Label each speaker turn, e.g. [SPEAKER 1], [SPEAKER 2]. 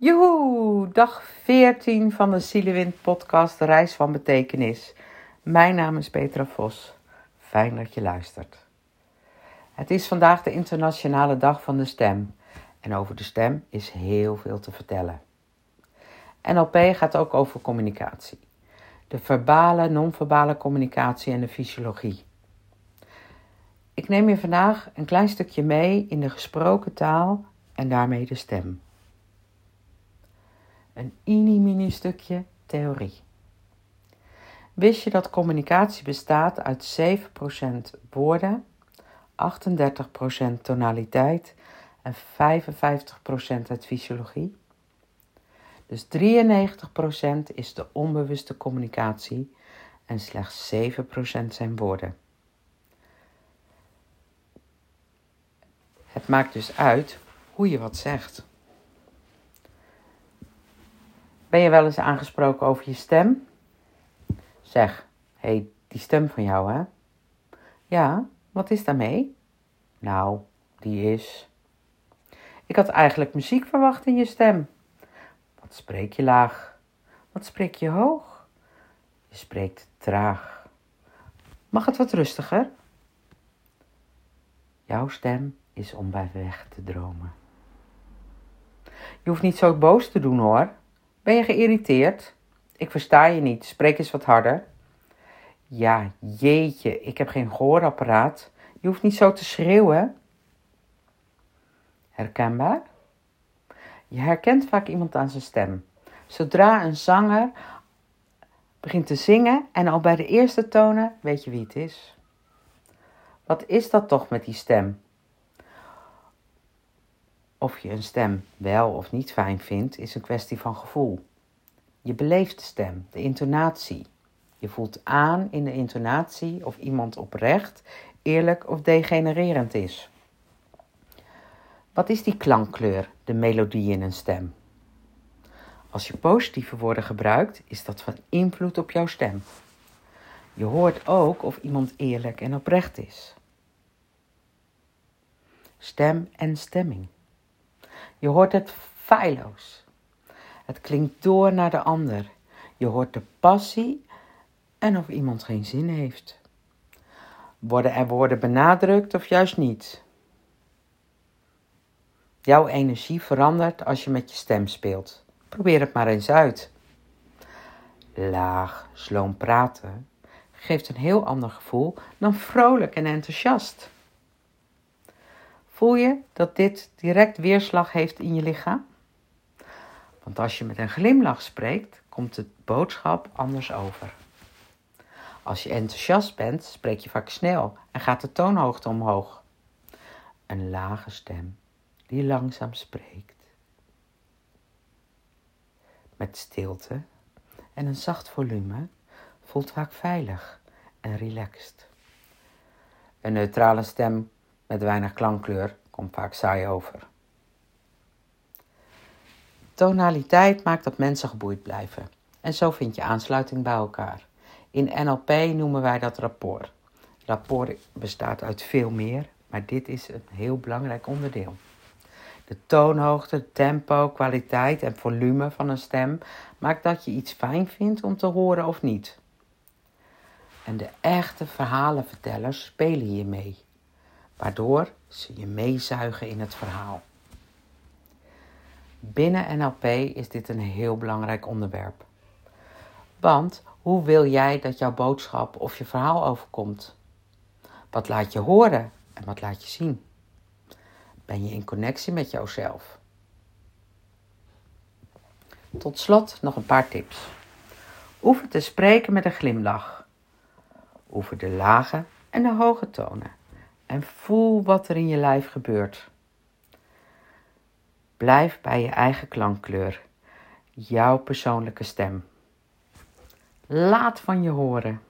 [SPEAKER 1] Joehoe, dag 14 van de Zielewind podcast Reis van Betekenis. Mijn naam is Petra Vos. Fijn dat je luistert. Het is vandaag de internationale dag van de stem. En over de stem is heel veel te vertellen. NLP gaat ook over communicatie. De verbale, non-verbale communicatie en de fysiologie. Ik neem je vandaag een klein stukje mee in de gesproken taal en daarmee de stem. Een mini-mini stukje theorie. Wist je dat communicatie bestaat uit 7% woorden, 38% tonaliteit en 55% uit fysiologie? Dus 93% is de onbewuste communicatie en slechts 7% zijn woorden. Het maakt dus uit hoe je wat zegt. Ben je wel eens aangesproken over je stem? Zeg, hé, hey, die stem van jou, hè? Ja, wat is daarmee? Nou, die is. Ik had eigenlijk muziek verwacht in je stem. Wat spreek je laag? Wat spreek je hoog? Je spreekt traag. Mag het wat rustiger? Jouw stem is om bij weg te dromen. Je hoeft niet zo boos te doen hoor. Ben je geïrriteerd? Ik versta je niet. Spreek eens wat harder. Ja, jeetje, ik heb geen gehoorapparaat. Je hoeft niet zo te schreeuwen. Herkenbaar? Je herkent vaak iemand aan zijn stem. Zodra een zanger begint te zingen en al bij de eerste tonen weet je wie het is. Wat is dat toch met die stem? Of je een stem wel of niet fijn vindt, is een kwestie van gevoel. Je beleeft de stem, de intonatie. Je voelt aan in de intonatie of iemand oprecht, eerlijk of degenererend is. Wat is die klankkleur, de melodie in een stem? Als je positieve woorden gebruikt, is dat van invloed op jouw stem. Je hoort ook of iemand eerlijk en oprecht is. Stem en stemming. Je hoort het feilloos. Het klinkt door naar de ander. Je hoort de passie en of iemand geen zin heeft. Worden er woorden benadrukt of juist niet? Jouw energie verandert als je met je stem speelt. Probeer het maar eens uit. Laag, sloom praten geeft een heel ander gevoel dan vrolijk en enthousiast. Voel je dat dit direct weerslag heeft in je lichaam? Want als je met een glimlach spreekt, komt de boodschap anders over. Als je enthousiast bent, spreek je vaak snel en gaat de toonhoogte omhoog. Een lage stem die langzaam spreekt. Met stilte en een zacht volume voelt vaak veilig en relaxed. Een neutrale stem met weinig klankkleur komt vaak saai over. Tonaliteit maakt dat mensen geboeid blijven. En zo vind je aansluiting bij elkaar. In NLP noemen wij dat rapport. Rapport bestaat uit veel meer, maar dit is een heel belangrijk onderdeel. De toonhoogte, tempo, kwaliteit en volume van een stem maakt dat je iets fijn vindt om te horen of niet. En de echte verhalenvertellers spelen hier mee waardoor ze je meezuigen in het verhaal. Binnen NLP is dit een heel belangrijk onderwerp. Want hoe wil jij dat jouw boodschap of je verhaal overkomt? Wat laat je horen en wat laat je zien? Ben je in connectie met jouzelf? Tot slot nog een paar tips. Oefen te spreken met een glimlach. Oefen de lage en de hoge tonen en voel wat er in je lijf gebeurt. Blijf bij je eigen klankkleur, jouw persoonlijke stem. Laat van je horen.